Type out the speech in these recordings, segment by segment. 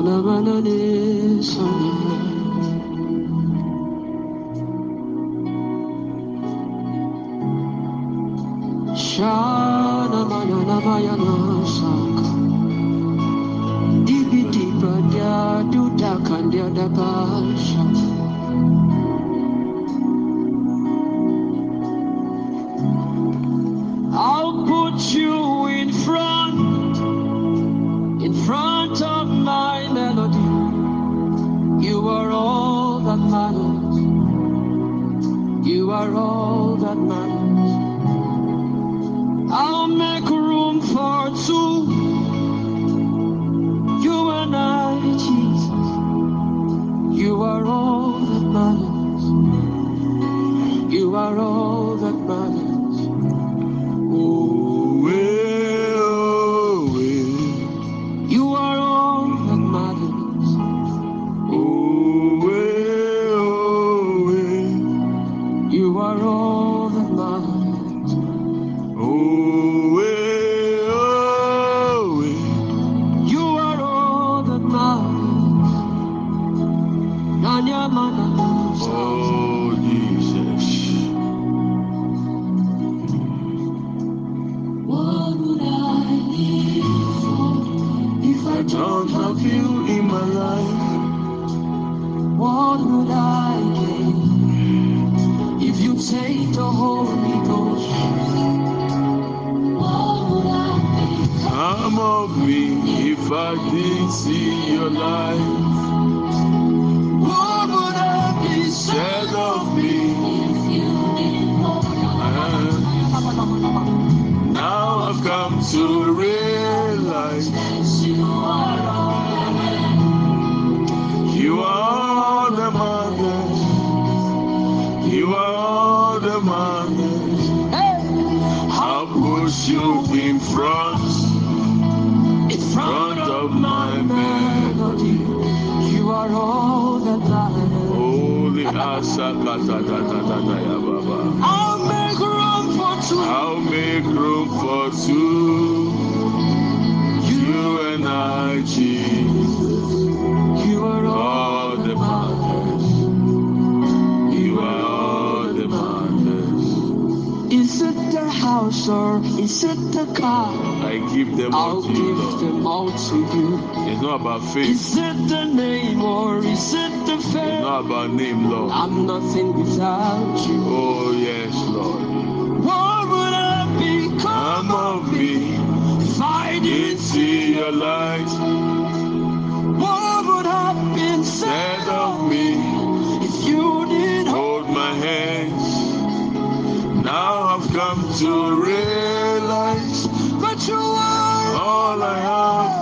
alabanane sana Shana manana bayana saka Dibi diba dia dudakan dia dapat riches. You are all the mountains. You are all the mountains. Is it the house or is it the car? I give them all to you. I'll give them all to you. It's not about faith. Is it the name or is it the fame? It's not about name, Lord. I'm nothing without you. Oh yes, Lord. What would I become I'm of me? we did see a light. What would have been said of me if you did hold my hand? Now I've come to realize that you are all I have.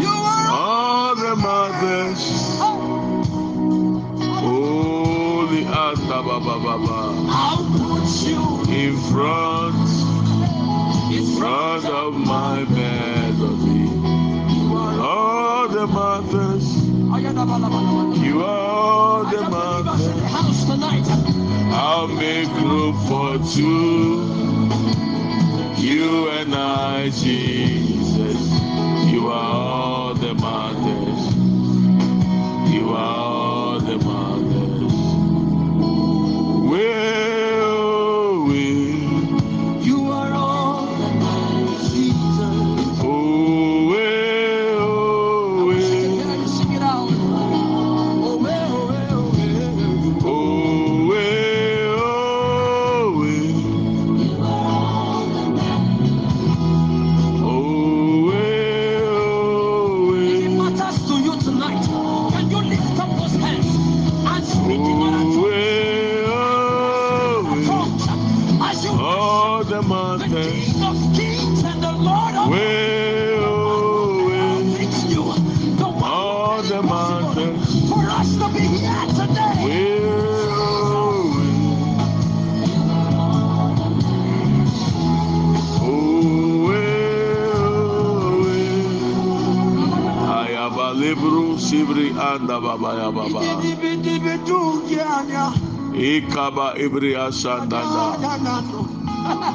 You are all the mothers. Holy Atabababa. I'll put you in front. Cause of my melody. You all the mothers. You are the mothers. I'll make room for two. You and I, Jesus. Ikaba Ibria Sandana.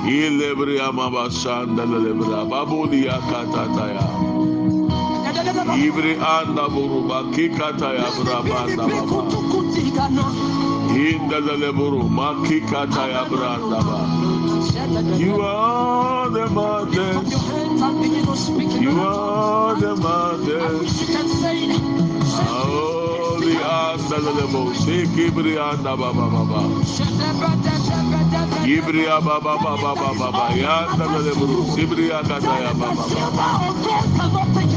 Ilebria Maba Sandala Lebra katata ya Ibri Anda Buruba Kikataya Brabanda Baba. Indaleburu Makikataya Brandaba. You are the mother. You are the mother. Oh. Anda anda yanda.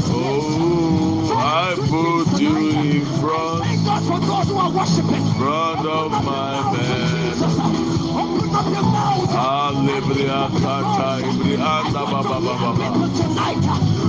Oh, I put you in front, front of my bed. Alibriya kata ibriya anda baba baba baba.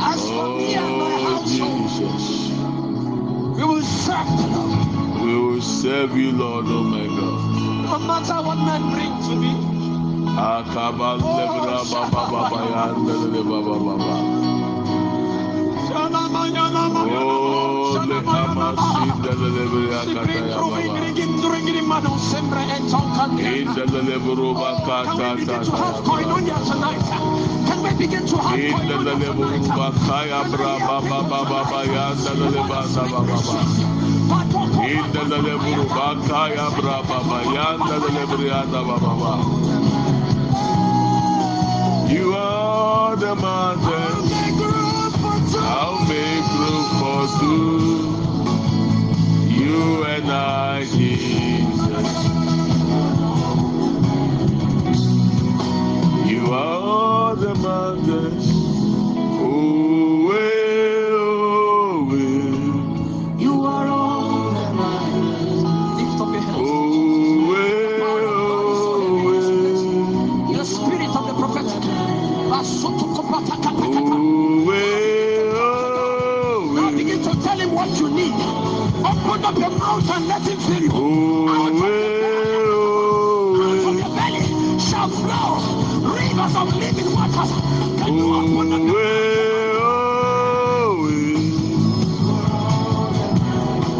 As for me and my Oh household, Jesus. we will serve Lord. We will serve you, Lord, oh my God. No matter what men bring to me, Akaba oh, lebra baba baba ya indelele baba baba. Oh, le amasi indelele briya kata ya baba. Indelele buru bakata Can we begin to have. You are the mountain. I'll make room for. You and I, Jesus. You are the mountains. Oh, Up your mouth and let him fill you. From way. your belly shall flow rivers of living waters. Can you open way.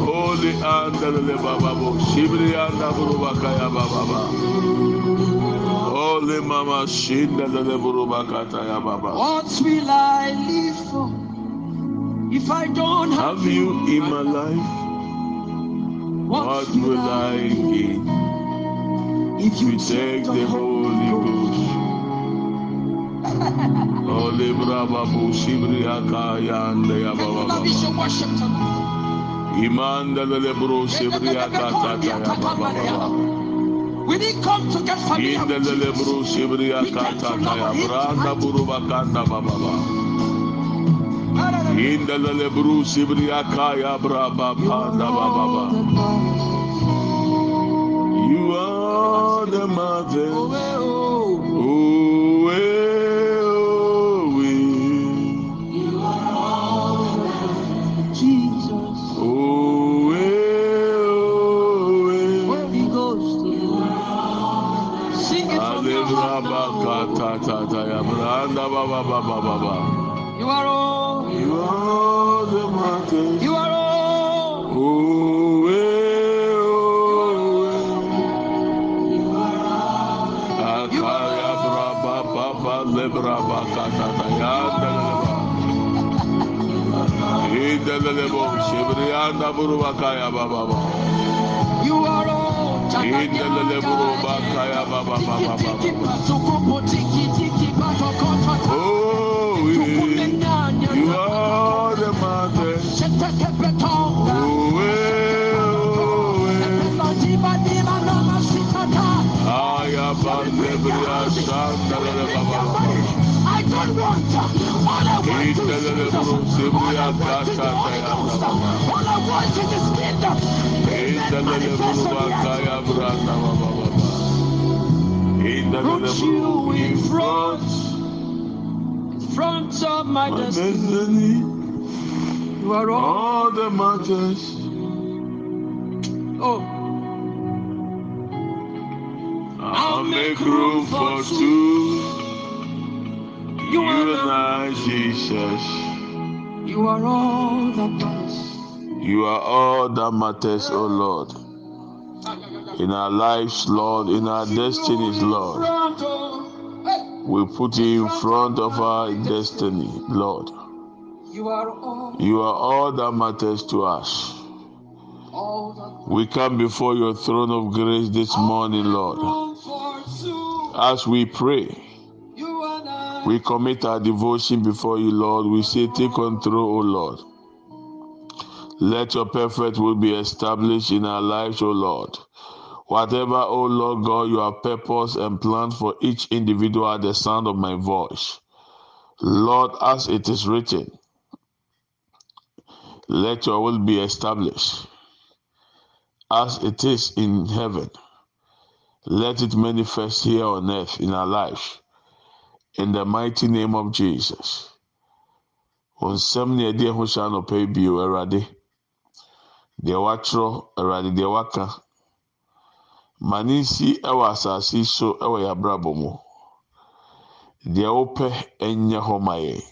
Holy andalele baba bo shibri anda burubaka ya baba ba. Holy mama shindalele burubaka ta ya baba. What will I live for if I don't have, Have you in my life? What will I gain if you take the Holy Ghost? Holy brava bo shibri aka ya anda ya baba That is baba. your worship tonight. Imandalele bro shibri aka ta ta ya baba baba. We didn't come to get familiar with Indelele Jesus. bro shibri aka ta ta ya branda burubaka anda baba baba. Indelele bro shibri aka ya braba baba baba. You are the mountain. Oh, oh. Eh, oh, eh. Jesus. Oh. Holy Ghost. Sing it from your Alebra heart baka now. ta ta ta ya branda baba baba baba. You are all. You are mountain. You are all. Oh, eh, oh, eh. Akaya braba baba lebra baka ta ta ya ndeleba. Indelebo shibri anda buru baka ya baba baba. You are all. Indelele buru baka ya baba baba baba. Baba baba. Indelele Put you in in front, front. front of my destiny. You are all. the mountains. Oh, I'll make room for two. You are and the, I, Jesus. you are all that matters. You are all that matters, oh Lord. In our lives, Lord, in our destinies, Lord. We put you in front of our destiny, Lord. You are all, You are all that matters to us. We come before your throne of grace this morning, Lord. room for two. As we pray, You and I. we commit our devotion before you, Lord. We say, Take control, O Lord. Let your perfect will be established in our lives, O Lord. Whatever, O Lord God, you have purpose and planned for each individual at the sound of my voice. Lord, as it is written, let your will be established. As it is in heaven, let it manifest here on earth in our lives. In the mighty name of Jesus. Nsɛm na yɛde ɛho hyɛ anɔpa yi bio, Awurade. Deɛ wɔatwerɛ, Awurade, deɛ wɔaka. Ma ne nsi wɔ asase yi so yɛn abrabɔ mu. Deɛ wopɛ nyɛ hɔ ma yɛn.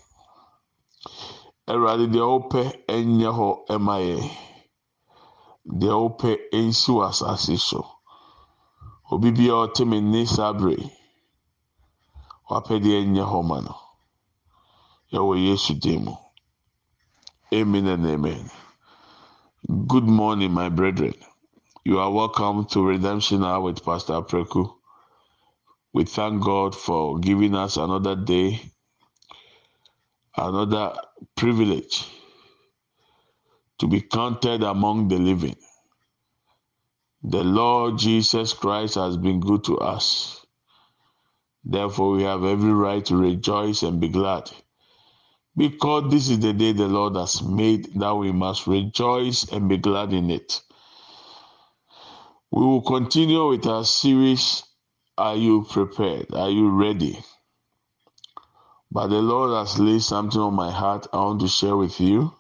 Awurade, deɛ wopɛ nyɛ hɔ ma yɛn. Deɛ wopɛ nsi wɔ asase so. Obi biara a ɔte me nne wapɛdeɛ nyɛ hɔ ma no. Yɛwɔ Yesu din mu. Amen and amen. Good morning, my brethren. You are welcome to Redemption Hour with Pastor Preku. We thank God for giving us another day, another privilege to be counted among the living. The Lord Jesus Christ has been good to us. Therefore, we have every right to rejoice and be glad. Because this is the day the Lord has made, that we must rejoice and be glad in it. We will continue with our series Are You Prepared? Are You Ready? But the Lord has laid something on my heart I want to share with you.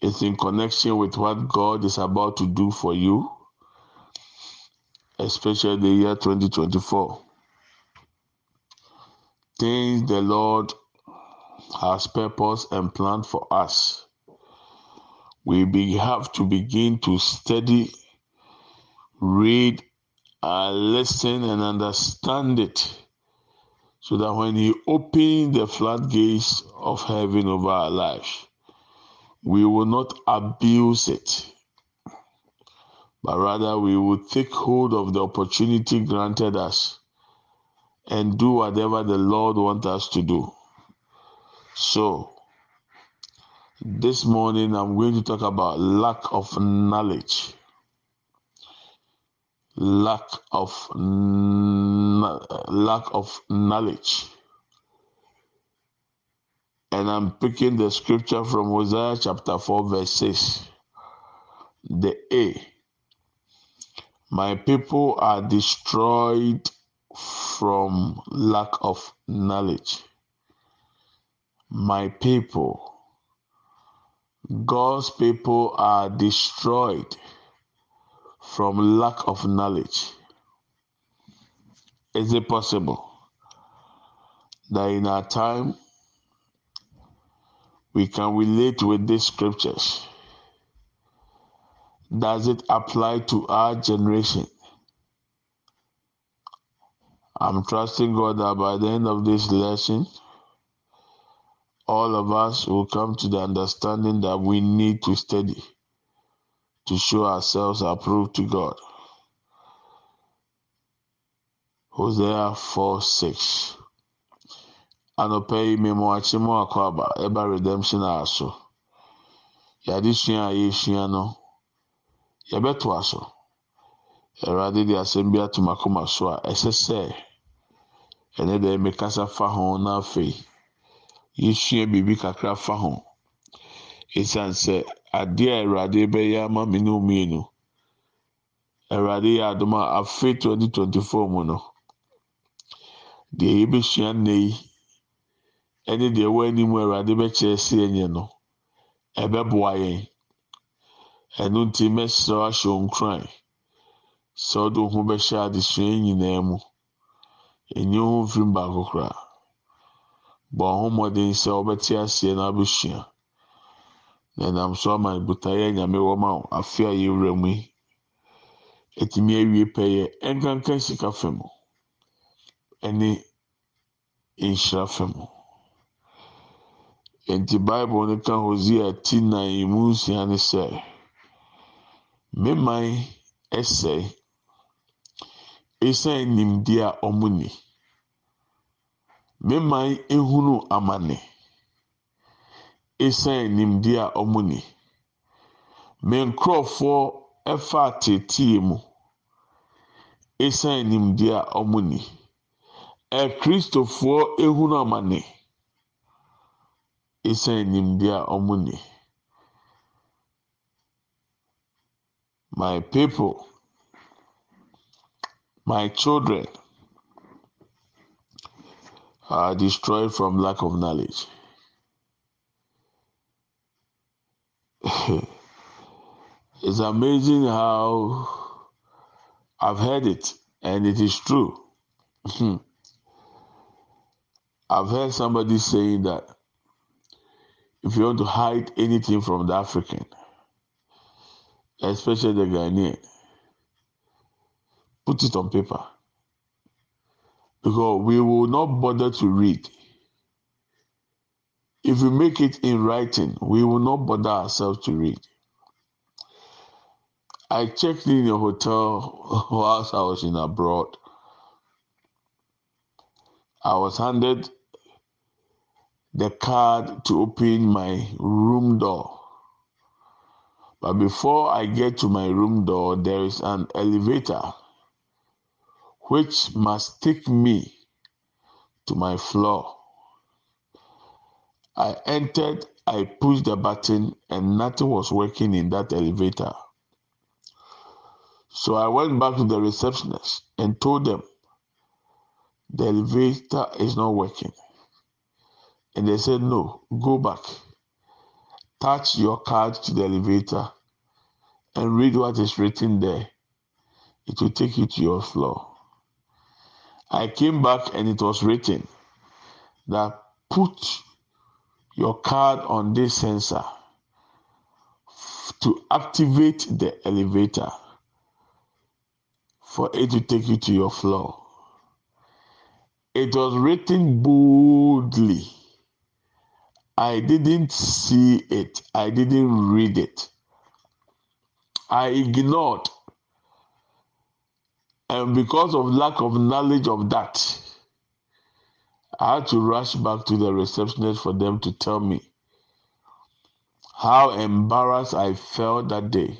It's in connection with what God is about to do for you, especially the year 2024. Things the Lord has purpose and plan for us. We be, have to begin to study, read, uh, listen, and understand it so that when He opens the floodgates of heaven over our lives, we will not abuse it, but rather we will take hold of the opportunity granted us and do whatever the Lord wants us to do. So, this morning I'm going to talk about lack of knowledge. Lack of lack of knowledge. And I'm picking the scripture from Hosea chapter 4, verse 6. The A. My people are destroyed from lack of knowledge. My people, God's people are destroyed from lack of knowledge. Is it possible that in our time we can relate with these scriptures? Does it apply to our generation? I'm trusting God that by the end of this lesson, all of us will come to the understanding that we need to study to show ourselves approved to God. Hosea 4 6. Anɔpa yi mmemme akyi mu akɔ aba ɛba redemption a so. Yɛade sua a yɛresua no, yɛbɛtoa so. Awurade de asɛm bi ato m'akoma so a ɛsɛ sɛ ɛnɛ deɛ mekasa fa ho na afei yɛsua biribi kakra fa ho. Esiane sɛ adeɛ a Awurade bɛyɛ ama me ne mmienu. Awurade yɛ adom a afei 2024 mu no, deɛ yɛbɛsua nnɛ yi ɛne deɛ ɛwɔ anim Awurade bɛkyerɛ sɛ yɛnyɛ no, ɛbɛboa yɛn. ɛno nti mɛsrɛ ahyɛ nkuran sɛ ɔde wo ho bɛhyɛ adesua nyinaa mu ɛnyi wo ho mfiri baako koraa bɔ ho mmɔden sɛ wobɛte aseɛ na abɛsua na ɛnam so ama botaeɛ nyame wɔ ma wo afe a yɛwura mu yi ɛtumi awie pɛyɛ ɛnkanka sika fa mu ɛne nhyira fa mu nti bible no ka hosea ti nan mu nsia ne sɛ meman ɛsɛe ɛsiane nimdeɛ a ɔmo ni meman ehunu amane ɛsiane nimdeɛ a ɔmo ni me nkorɔfoɔ ɛfa ateetee mu. Ɛsiane nimdeɛ a ɔmo ni ɛkristofoɔ ehunu amane ɛsiane nimdeɛ a ɔmo ni my people my children are destroyed from lack of knowledge. it's amazing how I've heard it and it is true. I've heard somebody saying that if you want to hide anything from the African, especially the Ghanaian, put it on paper. Because we will not bother to read. If we make it in writing, we will not bother ourselves to read. I checked in a hotel whilst I was in abroad. I was handed the card to open my room door. But before I get to my room door, there is an elevator which must take me to my floor. I entered, I pushed the button, and nothing was working in that elevator. So I went back to the receptionist and told them the elevator is not working. And they said, No, go back. Touch your card to the elevator and read what is written there. It will take you to your floor. I came back and it was written that put your card on this sensor to activate the elevator for it to take you to your floor. It was written boldly. I didn't see it. I didn't read it. I ignored and because of lack of knowledge of that, I had to rush back to the receptionist for them to tell me how embarrassed I felt that day.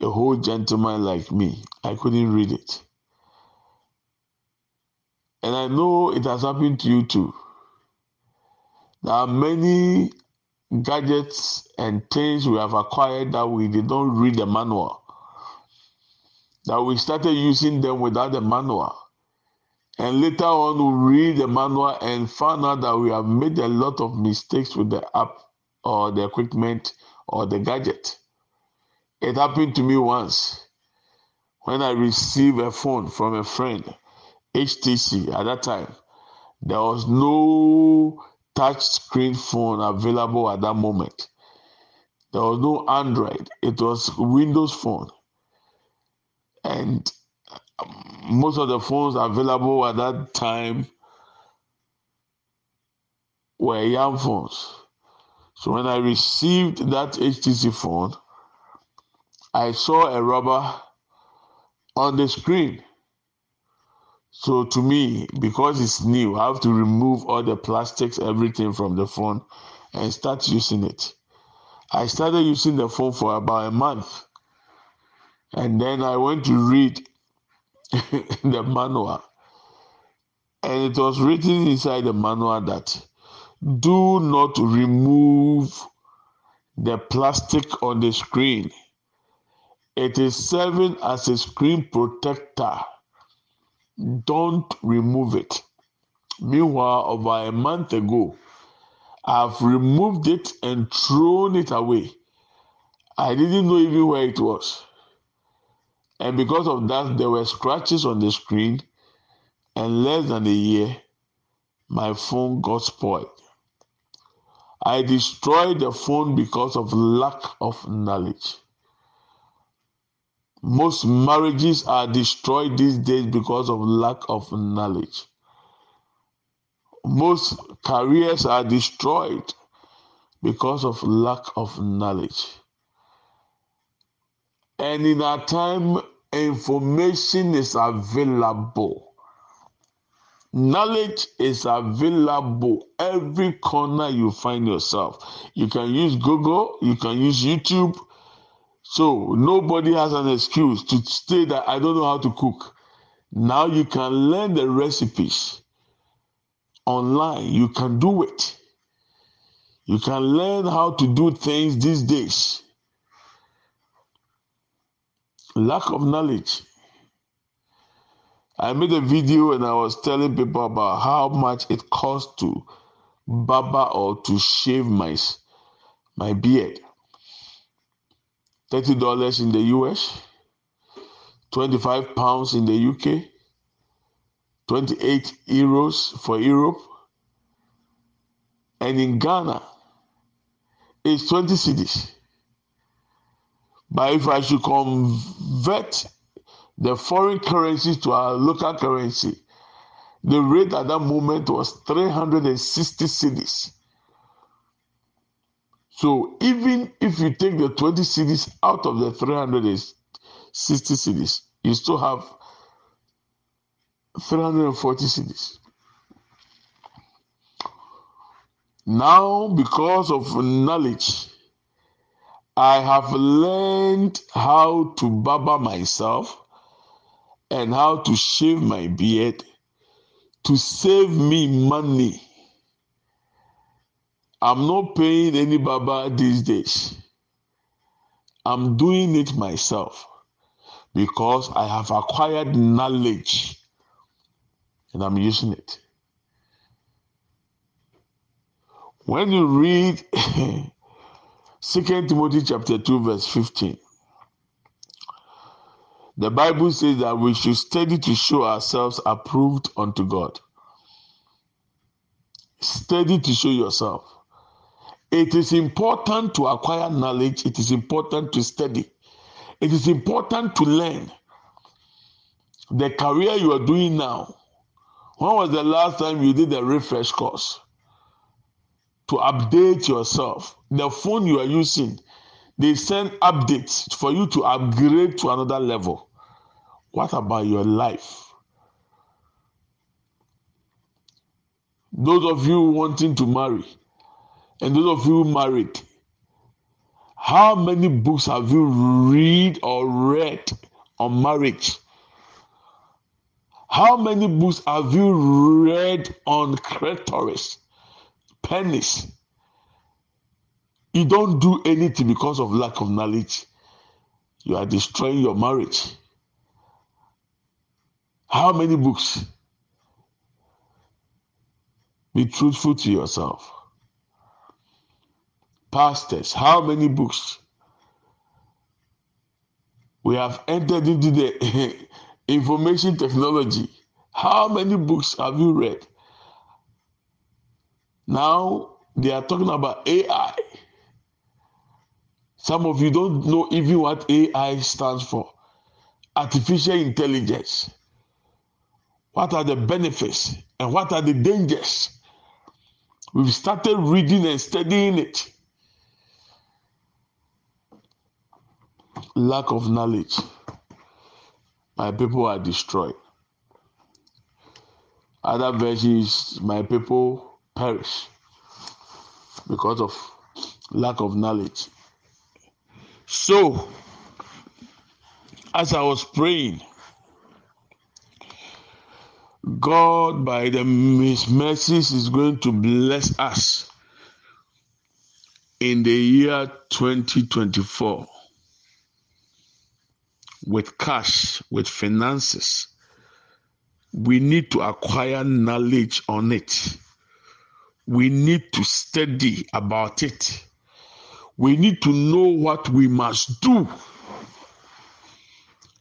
A whole gentleman like me, I couldn't read it. And I know it has happened to you too. There are many gadgets and things we have acquired that we did not read the manual that we started using them without the manual. And later on, we read the manual and found out that we have made a lot of mistakes with the app or the equipment or the gadget. It happened to me once when I received a phone from a friend, HTC at that time. There was no touch screen phone available at that moment. There was no Android, it was Windows phone and um, most of the phones available at that time were young phones. So when I received that HTC phone, I saw a rubber on the screen. So to me, because it's new, I have to remove all the plastics, everything from the phone and start using it. I started using the phone for about a month. And then I went to read the manual. And it was written inside the manual that do not remove the plastic on the screen. It is serving as a screen protector. Don't remove it. Meanwhile, over a month ago, I've removed it and thrown it away. I didn't know even where it was. And because of that, there were scratches on the screen. And less than a year, my phone got spoiled. I destroyed the phone because of lack of knowledge. Most marriages are destroyed these days because of lack of knowledge. Most careers are destroyed because of lack of knowledge. And in our time, information is available. Knowledge is available every corner you find yourself. You can use Google, you can use YouTube. So nobody has an excuse to say that I don't know how to cook. Now you can learn the recipes online. You can do it. You can learn how to do things these days. Lack of knowledge. I made a video and I was telling people about how much it costs to barber or to shave my my beard. Thirty dollars in the US, twenty-five pounds in the UK, twenty-eight euros for Europe, and in Ghana, it's twenty cedis. But if I should convert the foreign currency to our local currency, the rate at that moment was 360 cedis. So even if you take the 20 cedis out of the 360 cedis, you still have 340 cedis. Now, because of knowledge, I have learned how to barber myself and how to shave my beard to save me money. I'm not paying any barber these days. I'm doing it myself because I have acquired knowledge and I'm using it. When you read Second Timothy chapter 2, verse 15. The Bible says that we should study to show ourselves approved unto God. Study to show yourself. It is important to acquire knowledge, it is important to study, it is important to learn. The career you are doing now. When was the last time you did a refresh course? To update yourself the phone you are using, they send updates for you to upgrade to another level. What about your life? Those of you wanting to marry, and those of you married, how many books have you read or read on marriage? How many books have you read on clitoris, penis? You don't do anything because of lack of knowledge. You are destroying your marriage. How many books? Be truthful to yourself. Pastors, how many books? We have entered into the information technology. How many books have you read? Now they are talking about AI. Some of you don't know even what AI stands for. Artificial intelligence. What are the benefits and what are the dangers? We've started reading and studying it. Lack of knowledge. My people are destroyed. Other versions, my people perish because of lack of knowledge. So, as I was praying, God, by the, His mercies, is going to bless us in the year 2024 with cash, with finances. We need to acquire knowledge on it. We need to study about it we need to know what we must do.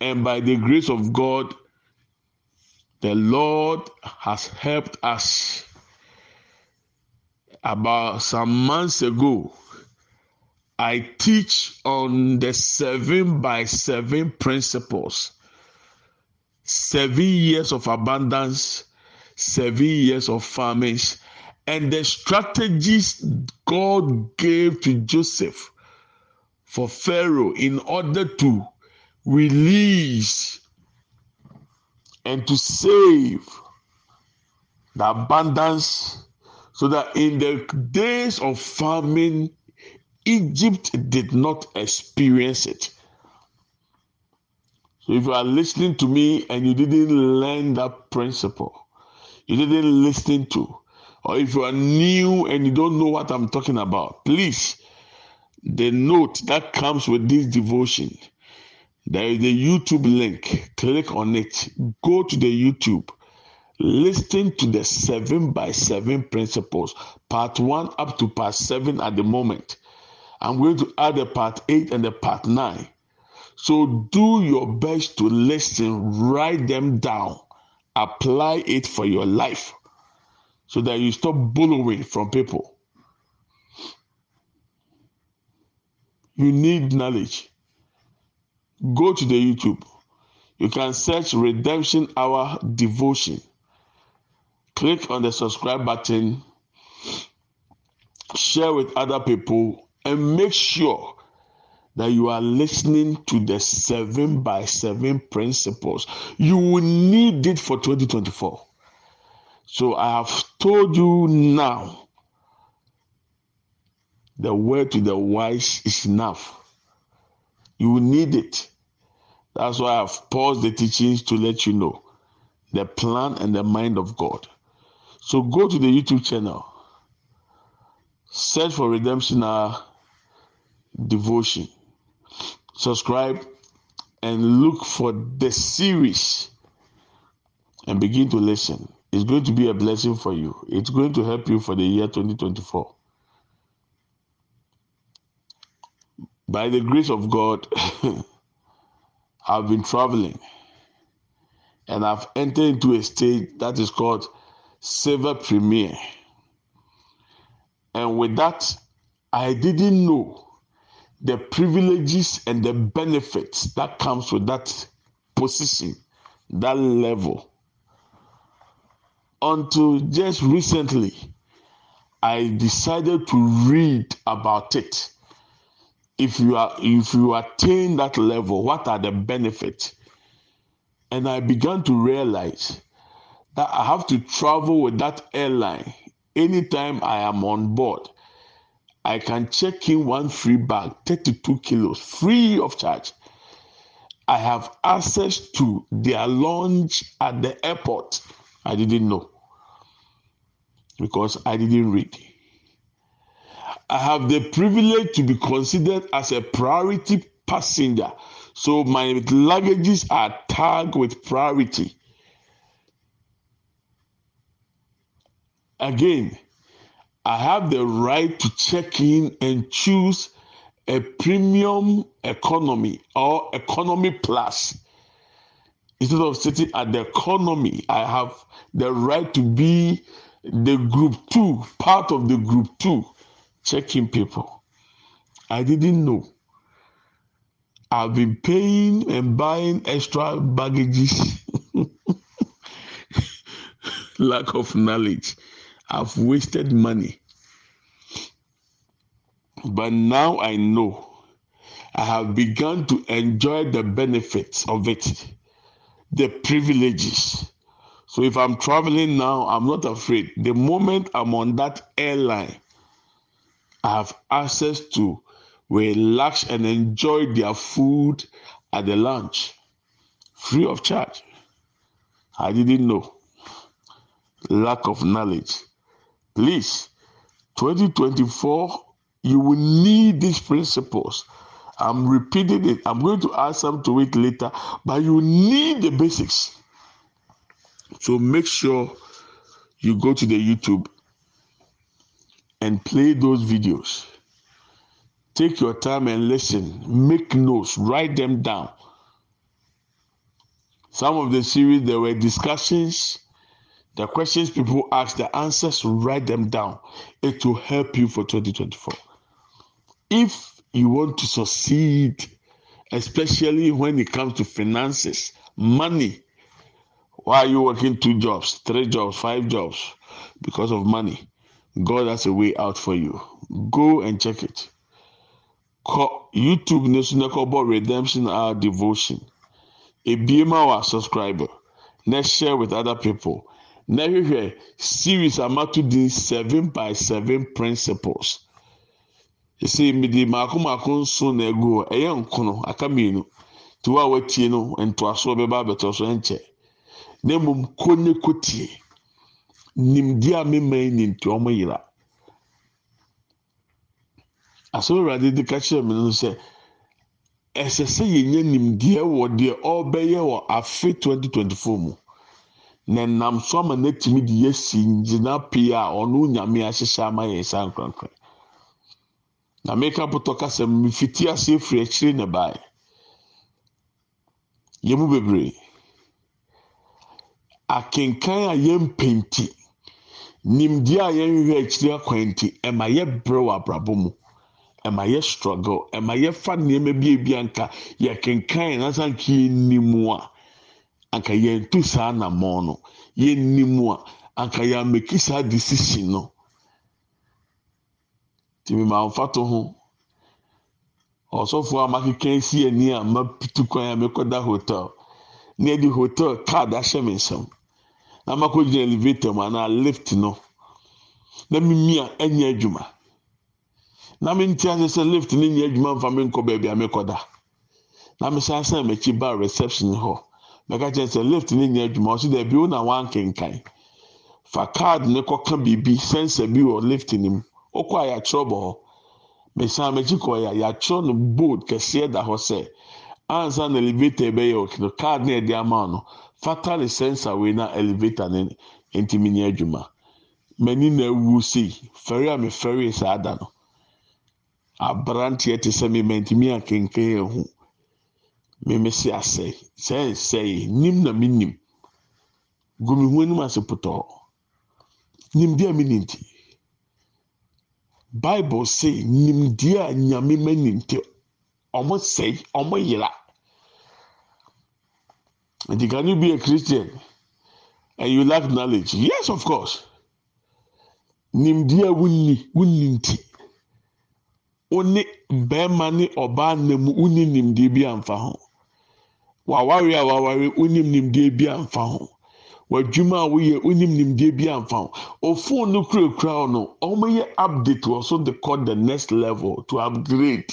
And by the grace of God, the Lord has helped us. About some months ago, I teach on the seven by seven principles. Seven years of abundance, seven years of famines, and the strategies God gave to Joseph for Pharaoh in order to release and to save the abundance so that in the days of famine, Egypt did not experience it. So if you are listening to me and you didn't learn that principle, you didn't listen to, or if you are new and you don't know what I'm talking about, please, the note that comes with this devotion, there is a YouTube link. Click on it. Go to the YouTube. Listen to the seven by seven principles, part one up to part seven at the moment. I'm going to add a part eight and a part nine. So do your best to listen, write them down, apply it for your life so that you stop borrowing from people. You need knowledge. Go to the YouTube. You can search Redemption Hour Devotion. Click on the subscribe button, share with other people, and make sure that you are listening to the seven by seven principles. You will need it for 2024. So I have told you now the word to the wise is enough. You need it. That's why I've paused the teachings to let you know the plan and the mind of God. So go to the YouTube channel, search for Redemption Hour Devotion, subscribe, and look for the series and begin to listen. It's going to be a blessing for you. It's going to help you for the year 2024. By the grace of God, I've been traveling and I've entered into a stage that is called Silver Premier. And with that, I didn't know the privileges and the benefits that comes with that position, that level. Until just recently, I decided to read about it. If you are if you attain that level what are the benefits? And i began to realize that i have to travel with that airline anytime i am on board. I can check in one free bag 32 kilos free of charge. I have access to their lounge at the airport. I didn't know because i didn't read I have the privilege to be considered as a priority passenger. So my luggages are tagged with priority. Again, I have the right to check in and choose a premium economy or economy plus. Instead of sitting at the economy, I have the right to be the group two, part of the group two checking people. I didn't know. I've been paying and buying extra baggages. Lack of knowledge. I've wasted money. But now I know. I have begun to enjoy the benefits of it, the privileges. So if I'm traveling now, I'm not afraid. The moment I'm on that airline, I have access to relax and enjoy their food at the lunch free of charge. I didn't know. Lack of knowledge. Please, 2024, you will need these principles. I'm repeating it. I'm going to add some to it later, but you need the basics. So make sure you go to the YouTube and play those videos. Take your time and listen. Make notes. Write them down. Some of the series there were discussions. The questions people ask, the answers, write them down. It will help you for 2024. If you want to succeed, especially when it comes to finances, money, why are you working two jobs, three jobs, five jobs? Because of money. God has a way out for you. Go and check it. YouTube National Cobalt Redemption Hour Devotion. Ebiema wa subscriber. Na share with other people. Na hwehwɛ series amato din seven by seven principles. Esi mede mako mako nso na egu hɔ. Ɛyɛ nkono aka mmienu. Tiwa a watie no ntoasoɔ bɛba abɛtɔ so nkyɛ. Na mmom ko ne ko tie nimdeɛ a mema yi ni nti ɔmo yera. Asɔrɔ awurade de ka kyerɛ mi no sɛ ɛsɛ sɛ yɛnyɛ nimdeɛ wɔ deɛ ɔrebɛyɛ wɔ afe 2024 mu. Na nam so ama n'atumi de yɛsi gyina pii a ɔno nyame ahyehyɛ ama yɛn nsa nkorankora na meka potɔ kasa mu fiti ase efiri akyire na baeɛ yɛn mu bebree. Akenkan a yɛmpenti. Nimdeɛ a yɛnhwehwɛ akyiri akwan nti ɛma yɛbrɛ wɔ abrabɔ mu. Ɛma yɛ struggle ɛma yɛfa nneɛma bi ebi anka yɛkenkan nasa nka yɛnim a anka yɛntu saa namɔn no. Yɛnim a anka yɛameki saa decision no. Tìmí maa nfa to ho. Ɔsɔfo a makeka si ani a mapitu kwan a mekɔda hotel. Yɛde hotel card ahyɛ me nsam. na makɔ gyina elevator mu anaa lift no. Na mimia anya adwuma. Na mente ase sɛ lift no nya adwuma mfa me nkɔ baabi a mekɔda na mesan san m'akyi ba reception hɔ. Mɛka kyerɛ sɛ lift no nya adwuma. Ɔsi dɛbi wo na wankenkan. Fa card ne kɔka biribi sensor bi wɔ lift no mu. Okɔ a yɛatwerɛ bɔ hɔ. Mesan m'akyi kɔ yɛ yɛatwerɛ no board kɛseɛ da hɔ sɛ ansa na elevator bɛyɛ wɔ card na yɛde ama no fatally sensor wei na elevator ne ntumi nye adwuma. M'ani na ewu sei. Fɛre a mefɛre saa da no. Aberanteɛ te sɛ mema ntumi akenkan ehu meme si asɛe. Sɛn sɛe nim na mi nim gomi hu anim ase potɔɔ nimdeɛ a mi ni nti. Bible say nimdeɛ a nyame ma ni nti ɔmo sɛe ɔmo yera. And can you be a Christian and you lack knowledge? Yes, of course. Nimdeɛ wunni wunni nti. Wone bɛrima ne ɔbaa na mu wunni nimdeɛ bi amfa ho. Waware a waware wunim nimdeɛ bi amfa ho. W'adwuma a woyɛ wunim nimdeɛ bi amfa ho. Ofon no kurakura no, wɔn yɛ update wɔ so de call the next level to upgrade.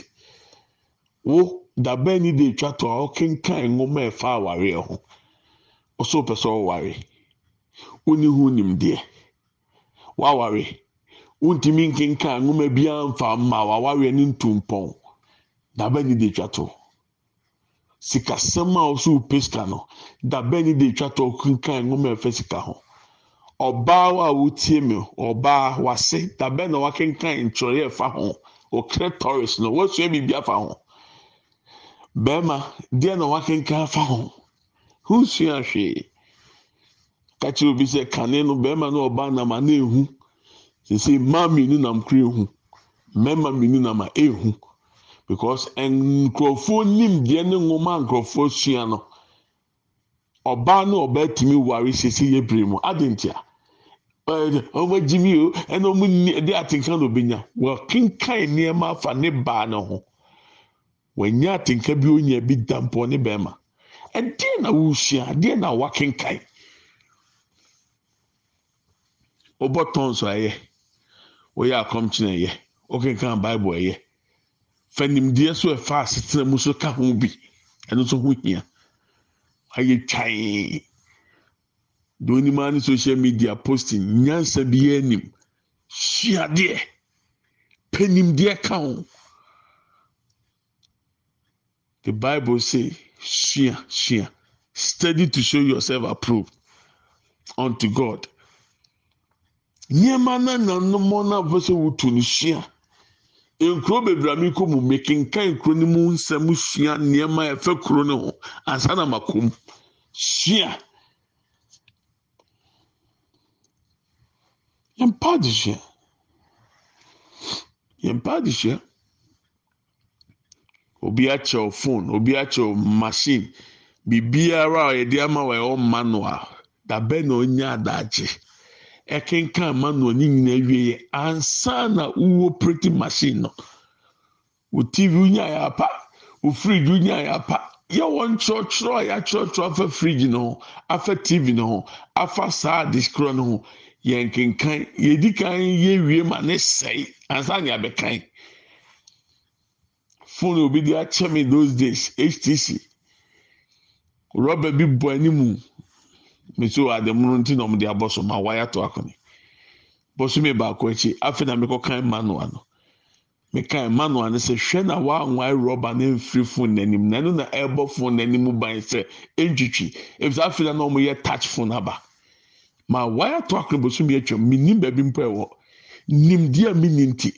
Wo dabɛn ni de etwa to a ɔkenkan nwoma ɛfa awareɛ ho ɔso pɛ sɛ ɔware. Woni ho nimdeɛ waware wontumi nkenkan nwoma biara mfa mma wawareɛ ne ntumpɔn dabɛn ni de etwa to sikasɛm a ɔso pe sika no dabɛn ni de etwa to ɔkenkan nwoma ɛfɛ sika ho? Ɔbaa a wotie mi ɔbaa wase dabɛn na wakenkan ntwerɛ ɛfa ho? Okre tourist no wɔsua biribi afa ho. Bɛrima deɛ na wakenkan fa ho. Hosua hwee kakyere obi sɛ kane no bɛrima na ɔbaa nam ana ehu. Sese mmaa mmienu nam kura ehu. Mmarima mmienu nam a ehu. Because nkurɔfoɔ nim deɛ ne nwoma nkurɔfoɔ sua no. Ɔbaa na ɔbaa tumi ware sese yɛ bere mu. Adantia ɔmo agyi mi o. Ɛna ɔmo ni ɛde atenkan na obenya wɔkenkan nneɛma afa ne baa ne ho. Wanya atenka bi onya bi da mpɔ ne bɛrima ɛdeɛ na wosua adeɛ na wakenkan wobɔ tɔnso ɛyɛ woyɛ akɔmkyene ɛyɛ wokenkan bible ɛyɛ fanimdeɛ so ɛfa asetena mu so ka ho bi. Ɛno nso ho hia. Ayɛ twan deɛ onim ne social media posting nyansa bi anim suadeɛ panimdeɛ ka ho The Bible say, "Shia, shia, study to show yourself approved unto God." Nneɛma na nanom na afɔ sɛ wotu no hyia nkuro bebree mi kɔ mu mekenkan nkuro no mu nsɛm sua nneɛma ɛfɛ kuro no ho ansa na ma kɔ mu. Sua yɛn mpa adesua yɛn mpa adesua obi akyɛw phone obi akyɛw machine. Biribiara a yɛde ama wɔ ɛwɔ manual dabɛ na onya adagye? Ɛkenkan manual ne nyinaa wie yɛ ansa na printing machine no. Wo tv wonya yɛ apa? Wo fridge wonya yɛ apa? Yɛwɔ a yɛakyerɛkyerɛ afa fridge no ho afa tv no ho afa saa diskorɔ no ho. Yɛn kenkan yɛdi kan yɛwie ma ne sɛe ansa na yɛabɛkan phone obi de akyɛ me those days htc rɔba bi bɔ anim meso ademuno nti na ɔmo de abɔ so ma waya to akɔne bɔso mi baako akyi afei na mekɔ kan manual no. Mekan manual no sɛ hwɛ na wanwa rɔba ne mfiri phone n'anim. Na ɛno na ɛbɔ phone n'anim ban sɛ ntwitwi efisɛ afei na ɔmo yɛ touch phone aba. Ma waya to akɔne bɔso mi atwam mi nim baabi mpo ɛwɔ. Nimdeɛ mi ni nti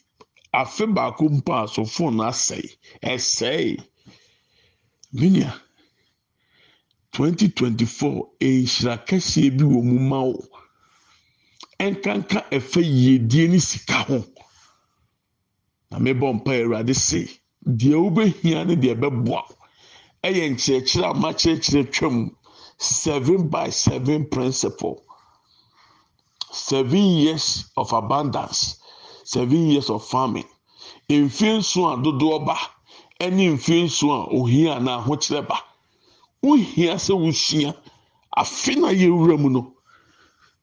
afe baako mpo so phone no asɛe. Ɛsɛe. Minia. 2024 nhyira kɛseɛ bi wɔ mu ma wo. Nkanka ɛfɛ yiedie ne sika ho. Na mebɔ mpa awurade se deɛ wobɛhia ne deɛ ɛbɛboa ɛyɛ nkyerɛkyerɛ a makyerɛkyerɛ twam. Seven by seven principle. Seven years of abundance seven years of farming. Mfe nson a dodoɔ ba ɛne mfe nson a ohia na ahokyerɛ ba. Wohia sɛ wosua. Afe na yɛwura mu no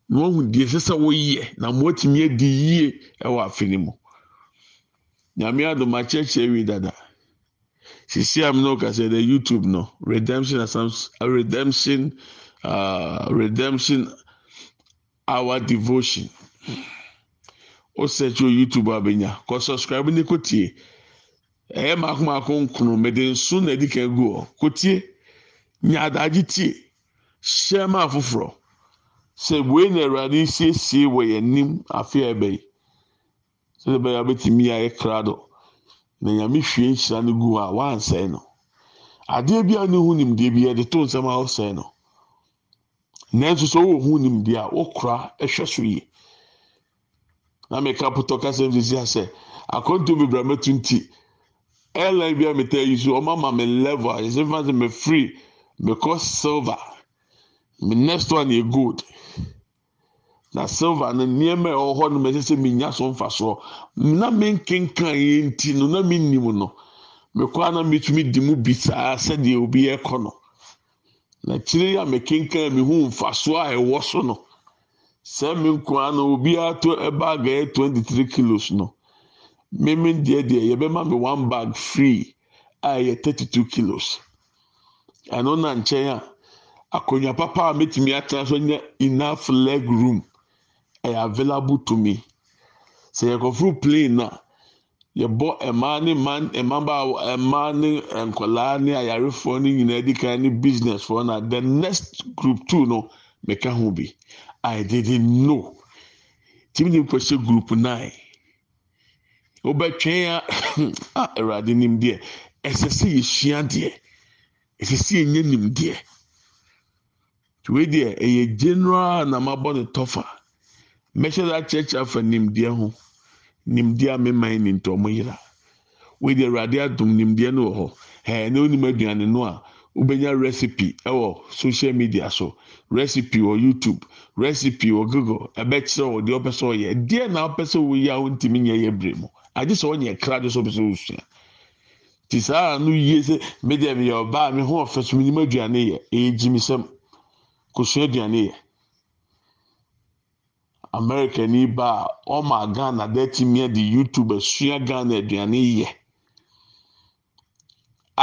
na wahu deɛ ɛsɛ sɛ woyɛ na moatumi adi yie ɛwɔ afe no mu. Nyame adom akyerɛkyerɛ wi dada. Sisi am no kasa the youtube no redemption asams redemption uh, redemption hour devotion o search o youtube abenya. Kɔ subscribe ne kɔ tie ɛyɛ mako mako nkono mɛde nso na edi kan gu hɔ kɔ tie nya adagye tie hyɛ ma afoforɔ sɛ wei na awurade siesie wɔ yɛn anim afe a ɛbɛyi sɛ ɛbɛyɛ abɛtumi ayɛ krado na nyame hwie nhyira no gu a wansɛe no adeɛ bi a ne ho nimdeɛ bi yɛde to nsɛm a ɔsɛe no nanso sɛ ɔwɔ ho nimdeɛ a ɔkora ɛhwɛ so yie na meka potɔ kasɛm sisi asɛ akɔnto bebree amɛtu nti airline bi a meta yi so ɔmo ama me level a yɛsɛ fana sɛ me free mekɔ silver. Me next one yɛ gold na silver no nneɛma a ɛwɔ hɔ no mɛsɛ sɛ menya so. Mfasoɔ na menkenkan yɛ nti no na mennim no. Mekɔ a na metumi di mu bi saa sɛdeɛ obi ɛkɔ no. Na kyerɛ yi a mekenkan mehu mfasoɔ a ɛwɔ so no sɛ me nkoa no obiara to ɛbaag ɛyɛ twenty three kilos no. Mímí deɛ deɛ yɛbɛma me one bag free a ɛyɛ thirty two kilos. Ɛno na nkyɛn a akonnwa papa a metumi atena so nyɛ enough leg room ɛyɛ available to me. Sɛ yɛkɔforo plane na yɛbɔ mmaa ne mmaa mmabaawa mmaa ne nkɔlaa ne ayarefoɔ ne nyinaa di kan ne business foɔ na the next group two no meka ho bi. I didn't know. Tìmí ni nkɔhyɛ group nine. Wobɛtwɛn a a awurade nim deɛ ɛsɛ sɛ yɛsua deɛ ɛsɛ sɛ yɛnyɛ nim deɛ wei deɛ ɛyɛ general na mabɔ ne tɔfa mɛhyɛ dɛ akyerɛkyerɛ afa nimdeɛ ho nimdeɛ a meman ne ntɔ mo yera wei deɛ awurade adom nimdeɛ no wɔ hɔ ɛɛ na onim aduane no a wobɛnya recipe ɛwɔ social media so. Recipe wɔ youtube recipe wɔ google ɛbɛkyerɛ wɔ deɛ ɔpɛ sɛ ɔyɛ deɛ na ɔpɛ sɛ ɔyɛ a ɔntumi nyɛ yɛ bere mu. Agye sɛ ɔnyɛ kra de sɛ ɔpɛ sɛ ɔsua ti saa no yie sɛ medeɛ meyɛ ɔbaa me ho ɔfɛ so menim aduane yɛ. Ɛyɛ gyimisɛm. Kosua aduane yɛ. America ni ba a ɔma ghana dɛtumi de youtube asua ghana aduane yɛ.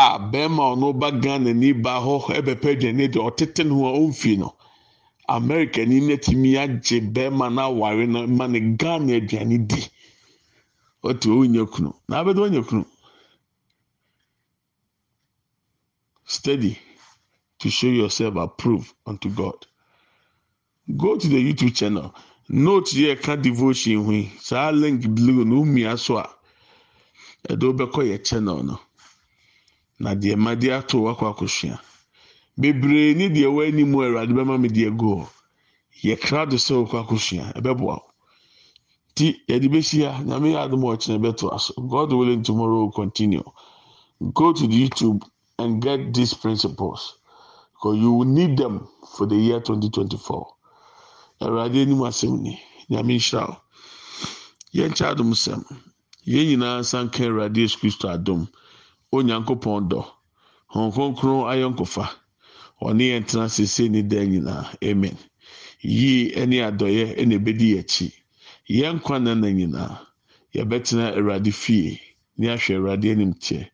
A bɛrima a ɔno ba ghana ni ba hɔ ɛbɛpɛ aduane de ɔtete ne ho a ɔmfi no america ni n'atumi agye bɛrima no aware no ma ne ghana aduane di. Ɔte ɔnya kunu. Na abɛde ɔnya kunu. Study to show yourself approved unto god. Go to the youtube channel. Note yɛ ka devotion ho yi. Saa link blue na omia so a ɛde wobɛkɔ yɛ channel no na deɛ made ato wakɔ akɔsua. Bebree ne deɛ wɔ anim awurade bɛma me deɛ go. Yɛkra do sɛ wokɔ akɔsua ɛbɛboa wo. Ti yɛde bɛhyia. Nyame yɛ adom ɔkyena bɛto aso. God willing tomorrow will continue. Go to the youtube and get these principles because you will need them for the year 2024 awurade anim asɛm ni. Nyame nhyira wo. Yɛnkyɛ adom sɛm yɛn nyinaa nsanka awurade yesu kristo onyankopɔn dɔ. Hɔn kronkron ayɔnkofa ɔne yɛn tena sese ne dan nyinaa. Amen. Yie ne adɔyɛ na ebedi akyi. Yɛn nkwa nana nyinaa. Yɛbɛtena awurade fie ne ahwɛ awurade anim teɛ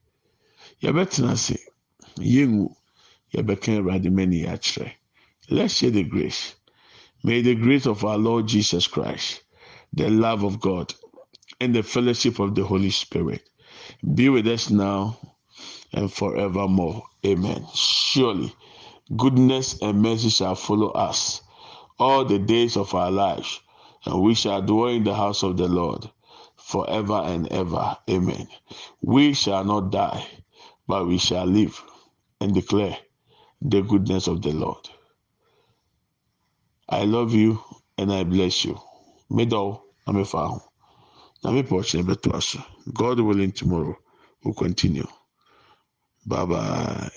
yɛbɛtena ase. Yɛngu yɛbɛka awurade mani akyerɛ. Let's share the grace. May the grace of our lord jesus christ the love of god and the fellowship of the holy spirit be with us now and forevermore amen surely goodness and mercy shall follow us all the days of our lives and we shall dwell in the house of the Lord forever and ever. Amen. We shall not die, but we shall live and declare the goodness of the Lord. I love you and I bless you. Middle, I'm a. God willing, tomorrow we'll continue. Bye bye.